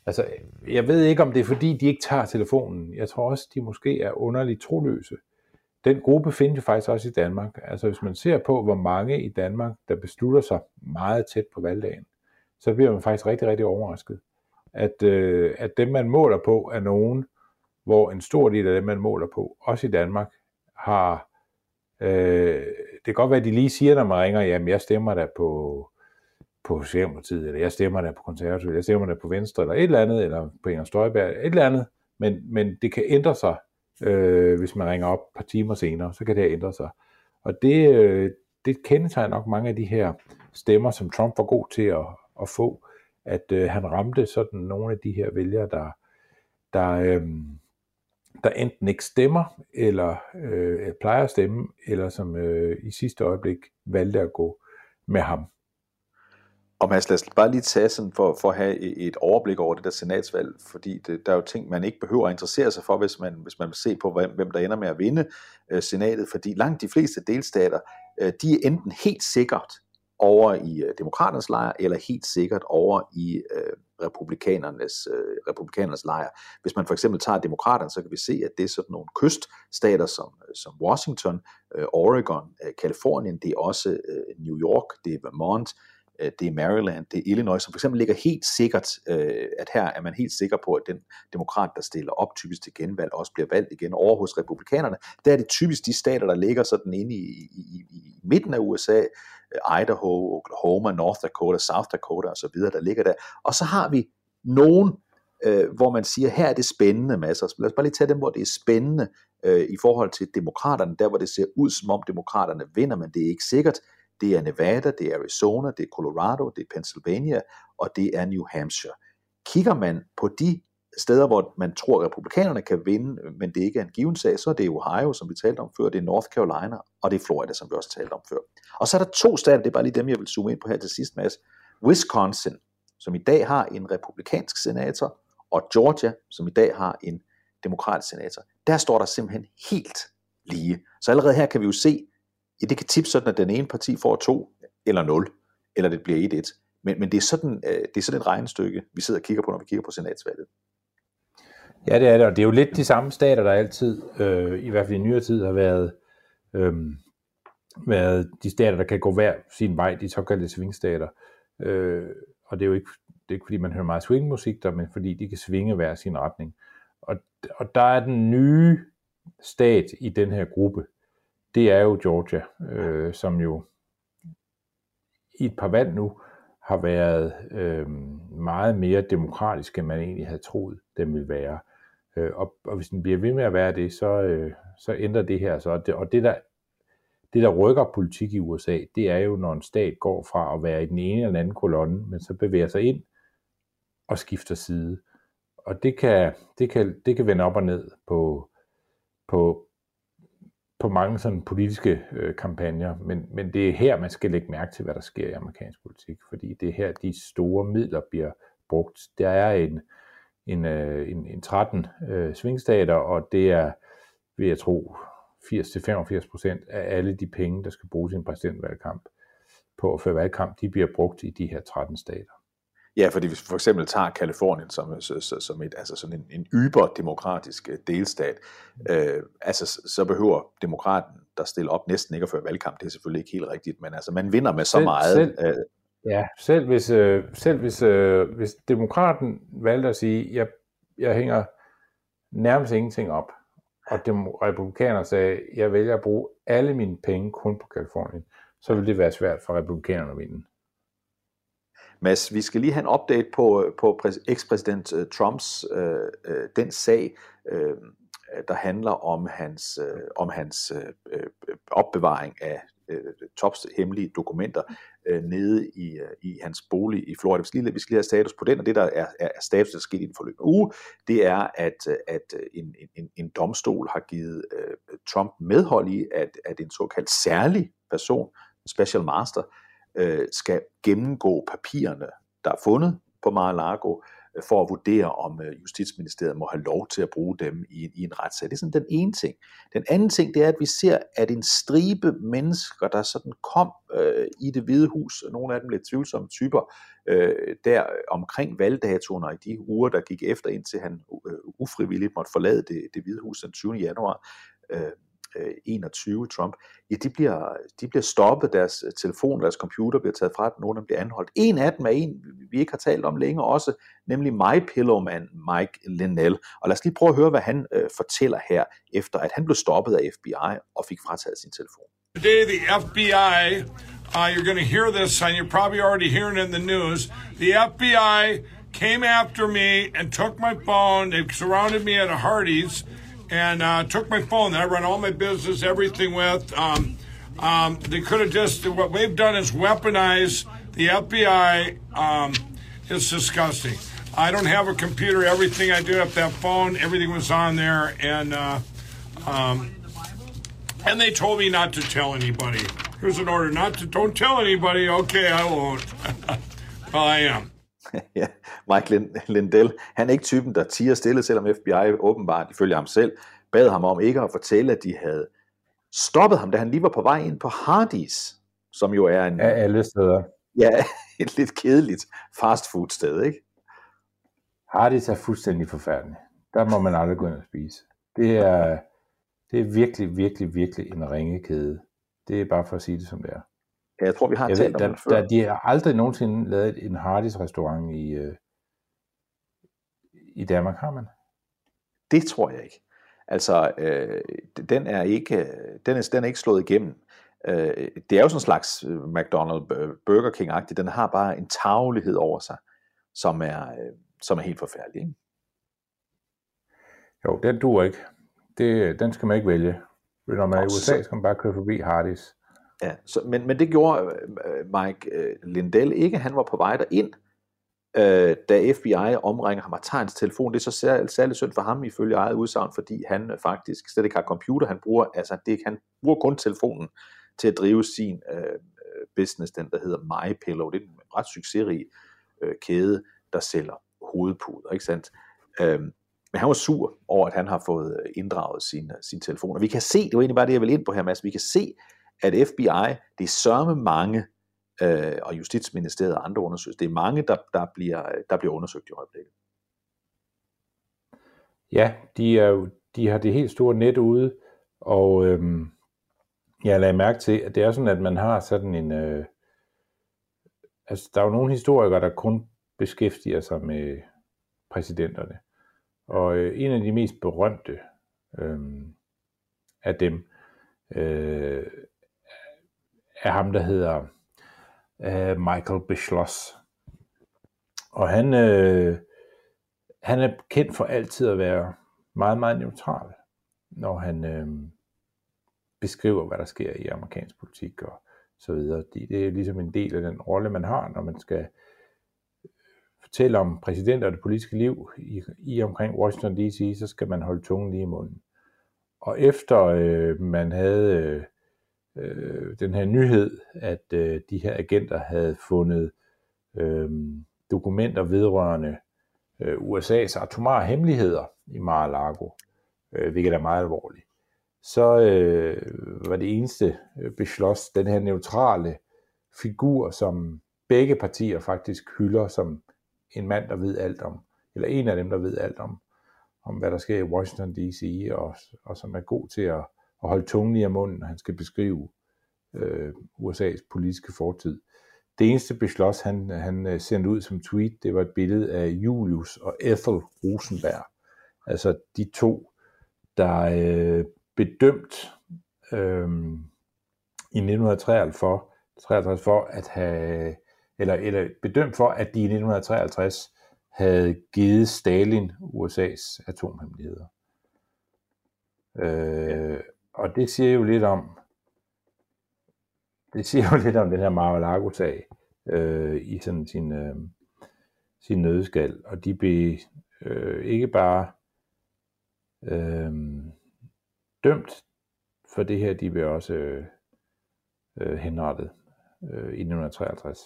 altså jeg ved ikke, om det er fordi, de ikke tager telefonen. Jeg tror også, de måske er underligt troløse. Den gruppe findes jo faktisk også i Danmark. Altså hvis man ser på, hvor mange i Danmark, der beslutter sig meget tæt på valgdagen, så bliver man faktisk rigtig, rigtig overrasket. At, øh, at dem, man måler på, er nogen, hvor en stor del af dem, man måler på, også i Danmark, har... Øh, det kan godt være, at de lige siger, når man ringer, jamen jeg stemmer der på, på Socialdemokratiet, eller jeg stemmer der på Konservativ, jeg stemmer der på Venstre, eller et eller andet, eller på Inger Støjberg, et eller andet, men, men det kan ændre sig, øh, hvis man ringer op et par timer senere, så kan det ændre sig. Og det, øh, det kendetegner nok mange af de her stemmer, som Trump var god til at, at få, at øh, han ramte sådan nogle af de her vælgere, der, der, øh, der enten ikke stemmer, eller øh, plejer at stemme, eller som øh, i sidste øjeblik valgte at gå med ham. Og Mads, lad os bare lige tage sådan for, for at have et overblik over det der senatsvalg, fordi det, der er jo ting, man ikke behøver at interessere sig for, hvis man, hvis man vil se på, hvem, hvem der ender med at vinde øh, senatet, fordi langt de fleste delstater, øh, de er enten helt sikkert over i øh, demokraternes lejr, eller helt sikkert over i øh, republikanernes, øh, republikanernes lejr. Hvis man for eksempel tager demokraterne, så kan vi se, at det er sådan nogle kyststater som, øh, som Washington, øh, Oregon, øh, Kalifornien, det er også øh, New York, det er Vermont, øh, det er Maryland, det er Illinois, som for eksempel ligger helt sikkert, øh, at her er man helt sikker på, at den demokrat, der stiller op typisk til genvalg, også bliver valgt igen over hos republikanerne. Der er det typisk de stater, der ligger sådan inde i, i, i, i midten af USA, Idaho, Oklahoma, North Dakota, South Dakota osv., der ligger der. Og så har vi nogen, øh, hvor man siger, her er det spændende masser. Lad os bare lige tage dem, hvor det er spændende øh, i forhold til demokraterne, der hvor det ser ud som om demokraterne vinder, men det er ikke sikkert. Det er Nevada, det er Arizona, det er Colorado, det er Pennsylvania, og det er New Hampshire. Kigger man på de steder, hvor man tror, at republikanerne kan vinde, men det ikke er en given sag, så er det Ohio, som vi talte om før, det er North Carolina, og det er Florida, som vi også talte om før. Og så er der to stater, det er bare lige dem, jeg vil zoome ind på her til sidst, Mads. Wisconsin, som i dag har en republikansk senator, og Georgia, som i dag har en demokratisk senator. Der står der simpelthen helt lige. Så allerede her kan vi jo se, at det kan tippe sådan, at den ene parti får to eller nul, eller det bliver 1-1. Men, men det, er sådan, øh, det er sådan et regnestykke, vi sidder og kigger på, når vi kigger på senatsvalget. Ja, det er det, og det er jo lidt de samme stater, der altid, øh, i hvert fald i nyere tid, har været, øh, været de stater, der kan gå hver sin vej, de såkaldte swingstater. Øh, og det er jo ikke, det er ikke fordi, man hører meget swingmusik der, men fordi de kan svinge hver sin retning. Og, og der er den nye stat i den her gruppe, det er jo Georgia, øh, som jo i et par valg nu har været øh, meget mere demokratisk, end man egentlig havde troet, den ville være. Øh, og, og hvis den bliver ved med at være det, så, øh, så ændrer det her så. Det, og det der, det, der rykker politik i USA, det er jo, når en stat går fra at være i den ene eller den anden kolonne, men så bevæger sig ind og skifter side. Og det kan, det kan, det kan vende op og ned på, på, på mange sådan politiske øh, kampagner, men, men det er her, man skal lægge mærke til, hvad der sker i amerikansk politik, fordi det er her, de store midler bliver brugt. Der er en, en, øh, en, en 13 øh, svingstater, og det er, vil jeg tro, 80-85 procent af alle de penge, der skal bruges i en præsidentvalgkamp på at føre valgkamp, de bliver brugt i de her 13 stater. Ja, fordi hvis vi for eksempel tager Kalifornien som, som et, altså sådan en, en yber-demokratisk øh, delstat, øh, altså så behøver demokraten, der stiller op, næsten ikke at føre valgkamp. Det er selvfølgelig ikke helt rigtigt, men altså man vinder med så selv, meget. Selv, øh, ja, selv hvis, øh, selv hvis, øh, hvis demokraten valgte at sige, jeg, jeg hænger nærmest ingenting op, og dem, republikaner sagde, jeg vælger at bruge alle mine penge kun på Kalifornien, så vil det være svært for republikanerne at vinde. Mads, vi skal lige have en update på, på ekspræsident øh, Trumps øh, øh, den sag, øh, der handler om hans, øh, om hans øh, opbevaring af øh, Tops hemmelige dokumenter øh, nede i, øh, i hans bolig i Florida. Vi skal, lige, vi skal lige have status på den, og det der er, er status, der er sket i den forløbende uge, det er, at, øh, at øh, en, en, en domstol har givet øh, Trump medhold i, at, at en såkaldt særlig person, special master, øh, skal gennemgå papirerne, der er fundet på Mar-a-Lago, øh, for at vurdere, om øh, Justitsministeriet må have lov til at bruge dem i, i en retssag. Det er sådan den ene ting. Den anden ting, det er, at vi ser, at en stribe mennesker, der sådan kom øh, i det hvide hus, nogle af dem lidt tvivlsomme typer, øh, der omkring valgdatoen og i de uger, der gik efter, indtil han øh, ufrivilligt måtte forlade det, det hvide hus den 20. januar, øh, øh, 21 Trump, ja, de bliver, de bliver stoppet, deres øh, telefon, deres computer bliver taget fra dem, nogle af dem bliver anholdt. En af dem er en, vi ikke har talt om længe også, nemlig My Pillow Man Mike Linnell. Og lad os lige prøve at høre, hvad han øh, fortæller her, efter at han blev stoppet af FBI og fik frataget sin telefon. Today, the FBI, uh, you're going to hear this, and you're probably already hearing it in the news. The FBI came after me and took my phone. They surrounded me at a Hardee's and uh, took my phone that I run all my business, everything with. Um, um, they could have just, what they've done is weaponize the FBI. Um, it's disgusting. I don't have a computer. Everything I do up that phone, everything was on there, and uh, um, and they told me not to tell anybody. Here's an order not to don't tell anybody. Okay, I won't. well, I am. ja, Mike Lind- Lindell, han er ikke typen, der tiger stille, selvom FBI åbenbart, ifølge ham selv, bad ham om ikke at fortælle, at de havde stoppet ham, da han lige var på vej ind på Hardee's, som jo er en, Af alle steder. ja, et lidt kedeligt fastfood sted, ikke? Hardys er fuldstændig forfærdelig. Der må man aldrig gå ind og spise. Det er, det er virkelig, virkelig, virkelig en ringekæde. Det er bare for at sige det som det er. Jeg tror, vi har Jeg talt ved, om der, det før. der, de har aldrig nogensinde lavet en Hardys restaurant i, øh, i Danmark, har man? Det tror jeg ikke. Altså, øh, den er ikke, den er, den er ikke slået igennem. Øh, det er jo sådan en slags øh, McDonald's øh, Burger King-agtig. Den har bare en taglighed over sig, som er, øh, som er helt forfærdelig. Ikke? Jo, den duer ikke. Det, den skal man ikke vælge. Når man er i USA, så- skal man bare køre forbi Hardys. Ja, så, men, men det gjorde øh, Mike øh, Lindell ikke. Han var på vej derind, øh, da FBI omringer ham og tager hans telefon. Det er så sær, særligt synd for ham ifølge eget udsagn, fordi han øh, faktisk slet ikke har computer. Han bruger, altså det, han bruger kun telefonen til at drive sin øh, business, den der hedder MyPillow. Det er en ret succesrig øh, kæde, der sælger hovedpuder, ikke sandt? Øhm, men han var sur over, at han har fået inddraget sin, sin telefon. Og vi kan se, det var egentlig bare det, jeg vil ind på her, Mads, vi kan se, at FBI, det er sørme mange, øh, og Justitsministeriet og andre undersøgelser, det er mange, der, der, bliver, der bliver undersøgt i øjeblikket. Ja, de, er jo, de har det helt store net ude, og øhm, jeg lagde mærke til, at det er sådan, at man har sådan en... Øh, altså, der er jo nogle historikere, der kun beskæftiger sig med præsidenterne. Og øh, en af de mest berømte øh, af dem øh, af ham, der hedder øh, Michael Beschloss. Og han, øh, han er kendt for altid at være meget, meget neutral, når han øh, beskriver, hvad der sker i amerikansk politik og så videre. Det, det er ligesom en del af den rolle, man har, når man skal øh, fortælle om præsidenter og det politiske liv i, i omkring Washington D.C., så skal man holde tungen lige i munden. Og efter øh, man havde øh, øh, den her nyhed, at øh, de her agenter havde fundet øh, dokumenter vedrørende øh, USA's atomare hemmeligheder i Mar-a-Lago, øh, hvilket er meget alvorligt, så øh, var det eneste øh, beslås den her neutrale figur, som begge partier faktisk hylder som en mand, der ved alt om, eller en af dem, der ved alt om, om hvad der sker i Washington D.C., og, og som er god til at, at holde tungen i af munden, når han skal beskrive øh, USA's politiske fortid. Det eneste beslås, han, han øh, sendte ud som tweet, det var et billede af Julius og Ethel Rosenberg. Altså de to, der øh, bedømt øh, i 1953 for, 53 for at have, eller, eller bedømt for, at de i 1953 havde givet Stalin USA's atomhemmeligheder. Øh, og det siger jo lidt om, det siger jo lidt om den her Mar-a-Lago-sag øh, i sådan sin, øh, sin nødskal. Og de blev øh, ikke bare øh, dømt for det her, de blev også øh, øh, henrettet øh, i 1953.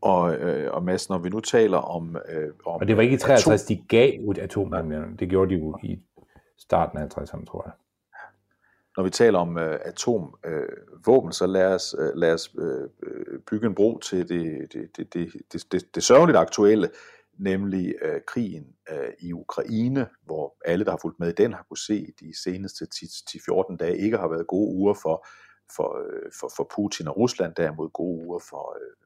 Og, øh, og Mads, når vi nu taler om... Øh, om Og det var ikke i atom- 53, de gav ud atomhemmelighederne. Det gjorde de jo i starten af 50'erne, tror jeg når vi taler om øh, atomvåben, øh, så lad os, øh, lad os øh, øh, bygge en bro til det, det, det, det, det, det, det sørgeligt aktuelle, nemlig øh, krigen øh, i Ukraine, hvor alle, der har fulgt med i den, har kunne se de seneste 10-14 dage ikke har været gode uger for, for, øh, for, for Putin og Rusland, derimod gode uger for, øh,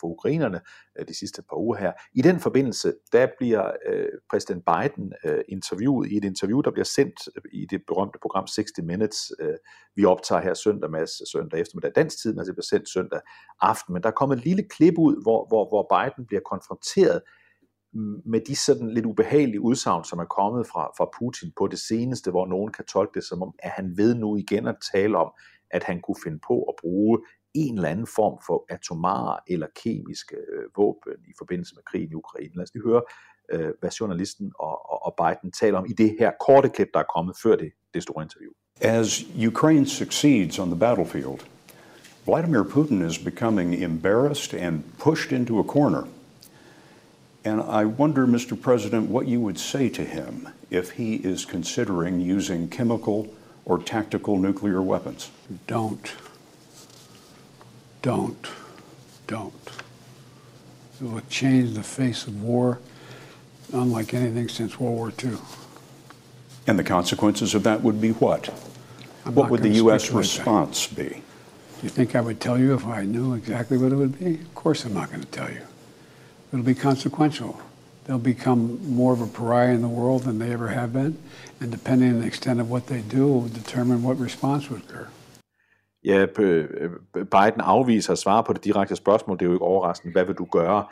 for ukrainerne øh, de sidste par uger her. I den forbindelse, der bliver øh, præsident Biden øh, interviewet i et interview, der bliver sendt øh, i det berømte program 60 Minutes. Øh, vi optager her søndag, med søndag eftermiddag dansk tid, men altså, det bliver sendt søndag aften. Men der kommer et lille klip ud, hvor, hvor, hvor Biden bliver konfronteret med de sådan lidt ubehagelige udsagn, som er kommet fra, fra Putin på det seneste, hvor nogen kan tolke det som om, at han ved nu igen at tale om, at han kunne finde på at bruge en eller anden form for atomare eller kemiske øh, våben i forbindelse med krigen i Ukraine. Lad os lige høre, øh, hvad journalisten og, og, og Biden taler om i det her korte klip, der er kommet før det, det store interview. As Ukraine succeeds on the battlefield, Vladimir Putin is becoming embarrassed and pushed into a corner. And I wonder, Mr. President, what you would say to him if he is considering using chemical or tactical nuclear weapons. Don't. Don't. Don't. It will change the face of war unlike anything since World War II. And the consequences of that would be what? I'm what would the U.S. that. response be? Do you think I would tell you if I knew exactly what it would be? Of course, I'm not going to tell you. It'll be consequential. They'll become more of a pariah in the world than they ever have been, and depending on the extent of what they do, will determine what response would occur. Ja, øh, Biden afviser at svare på det direkte spørgsmål. Det er jo ikke overraskende. Hvad vil du gøre,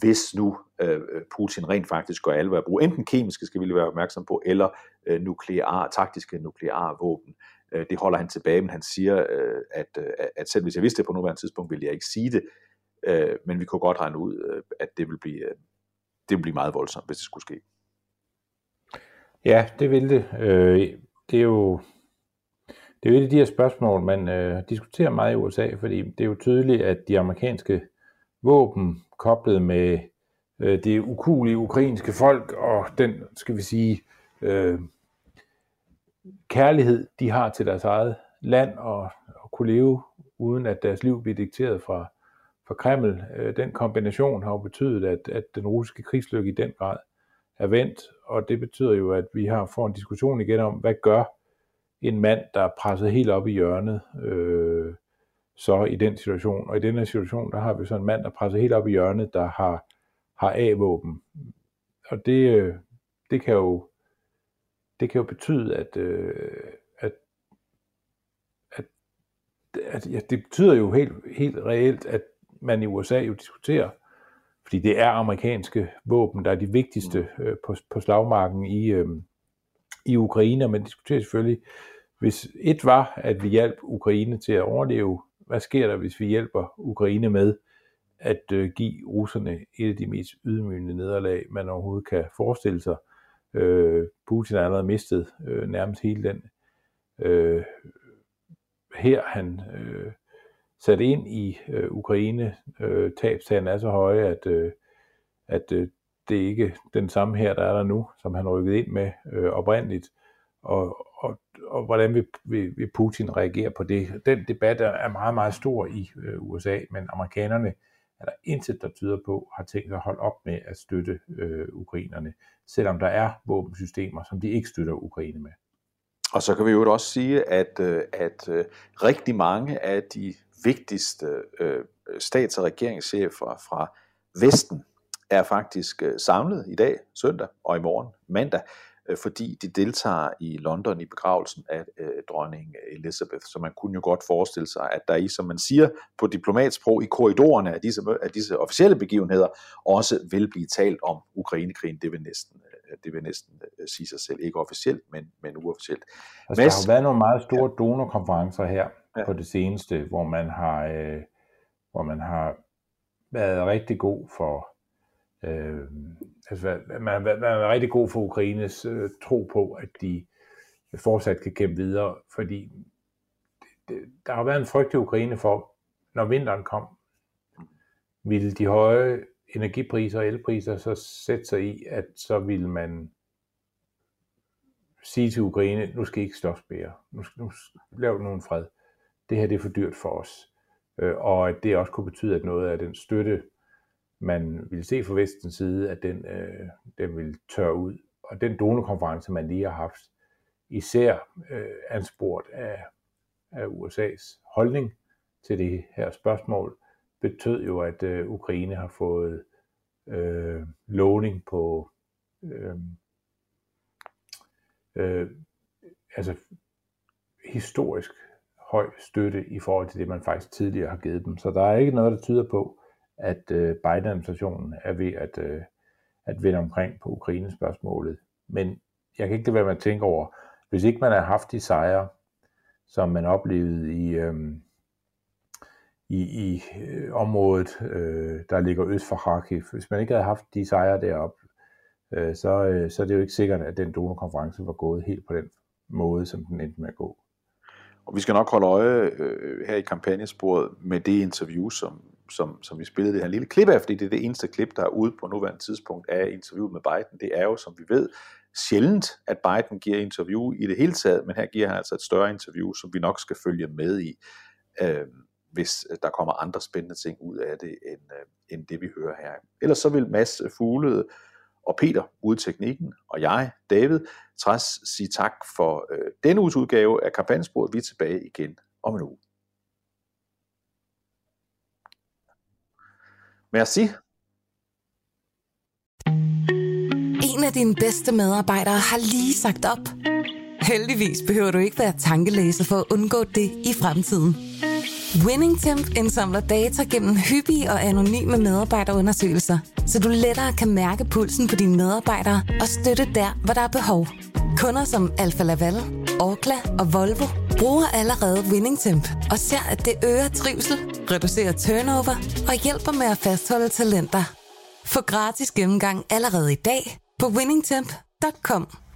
hvis nu øh, Putin rent faktisk gør alvor at bruge enten kemiske, skal vi lige være opmærksom på, eller øh, nukleare, taktiske nukleare våben. Øh, det holder han tilbage, men han siger, øh, at, øh, at selv hvis jeg vidste det på nuværende tidspunkt, ville jeg ikke sige det. Øh, men vi kunne godt regne ud, øh, at det vil blive, øh, det vil blive meget voldsomt, hvis det skulle ske. Ja, det vil det. Øh, det er jo det er jo et af de her spørgsmål, man øh, diskuterer meget i USA, fordi det er jo tydeligt, at de amerikanske våben koblet med øh, det ukulige ukrainske folk og den, skal vi sige, øh, kærlighed, de har til deres eget land og, og kunne leve uden at deres liv bliver dikteret fra, fra Kreml. Øh, den kombination har jo betydet, at, at den russiske krigslykke i den grad er vendt, og det betyder jo, at vi har får en diskussion igen om, hvad gør en mand, der er presset helt op i hjørnet, øh, så i den situation. Og i den her situation, der har vi så en mand, der er presset helt op i hjørnet, der har, har A-våben. Og det, øh, det kan jo det kan jo betyde, at, øh, at, at, at ja, det betyder jo helt, helt reelt, at man i USA jo diskuterer, fordi det er amerikanske våben, der er de vigtigste øh, på, på slagmarken i, øh, i Ukraine, og man diskuterer selvfølgelig, hvis et var, at vi hjalp Ukraine til at overleve, hvad sker der, hvis vi hjælper Ukraine med at øh, give russerne et af de mest ydmygende nederlag, man overhovedet kan forestille sig. Øh, Putin har allerede mistet øh, nærmest hele den øh, her han øh, sat ind i øh, Ukraine. Øh, tabstagene er så høje, at, øh, at øh, det er ikke den samme her, der er der nu, som han rykkede ind med øh, oprindeligt. Og, og, og hvordan vil, vil, vil Putin reagere på det? Den debat er, er meget, meget stor i øh, USA, men amerikanerne er der intet, der tyder på, har tænkt sig at holde op med at støtte øh, ukrainerne, selvom der er våbensystemer, som de ikke støtter Ukraine med. Og så kan vi jo også sige, at, øh, at øh, rigtig mange af de vigtigste øh, øh stats- og regeringschefer fra Vesten er faktisk samlet i dag, søndag og i morgen, mandag, fordi de deltager i London i begravelsen af dronning Elizabeth. Så man kunne jo godt forestille sig, at der i, som man siger på diplomatsprog, i korridorerne af disse, af disse officielle begivenheder, også vil blive talt om Ukrainekrigen. Det vil næsten det vil næsten sige sig selv. Ikke officielt, men, men uofficielt. Altså, Mads, der har været nogle meget store donorkonferencer her ja. på det seneste, hvor man har, øh, hvor man har været rigtig god for øh, altså, man har været, rigtig god for Ukraines øh, tro på, at de fortsat kan kæmpe videre, fordi det, det, der har været en frygt i Ukraine for, når vinteren kom, ville de høje energipriser og elpriser så sætte sig i, at så vil man sige til Ukraine, nu skal I ikke slås mere, nu, nu lav nogen fred. Det her det er for dyrt for os. Øh, og at det også kunne betyde, at noget af den støtte, man ville se fra vestens side, at den, øh, den ville tørre ud. Og den donorkonference, man lige har haft, især øh, anspurgt af, af USA's holdning til det her spørgsmål, betød jo, at øh, Ukraine har fået øh, lovning på øh, øh, altså historisk høj støtte i forhold til det, man faktisk tidligere har givet dem. Så der er ikke noget, der tyder på, at øh, Biden-administrationen er ved at, øh, at vende omkring på Ukraine-spørgsmålet. Men jeg kan ikke lade være med at tænke over, hvis ikke man har haft de sejre, som man oplevede i, øh, i, i øh, området, øh, der ligger øst for Kharkiv, hvis man ikke havde haft de sejre deroppe, øh, så, øh, så er det jo ikke sikkert, at den donorkonference var gået helt på den måde, som den endte med at gå. Og vi skal nok holde øje øh, her i kampagnesporet med det interview, som, som, som vi spillede det her lille klip af, fordi det er det eneste klip, der er ude på nuværende tidspunkt af interviewet med Biden. Det er jo, som vi ved, sjældent, at Biden giver interview i det hele taget, men her giver han altså et større interview, som vi nok skal følge med i, øh, hvis øh, der kommer andre spændende ting ud af det, end, øh, end det vi hører her. Ellers så vil Mads Fuglede og Peter ude teknikken, og jeg, David, Træs, sige tak for øh, denne uges udgave af kampagnesporet. Vi er tilbage igen om en uge. Merci. En af dine bedste medarbejdere har lige sagt op. Heldigvis behøver du ikke være tankelæser for at undgå det i fremtiden. WinningTemp indsamler data gennem hyppige og anonyme medarbejderundersøgelser, så du lettere kan mærke pulsen på dine medarbejdere og støtte der, hvor der er behov. Kunder som Alfa Laval, Orkla og Volvo bruger allerede WinningTemp og ser, at det øger trivsel, reducerer turnover og hjælper med at fastholde talenter. Få gratis gennemgang allerede i dag på winningtemp.com.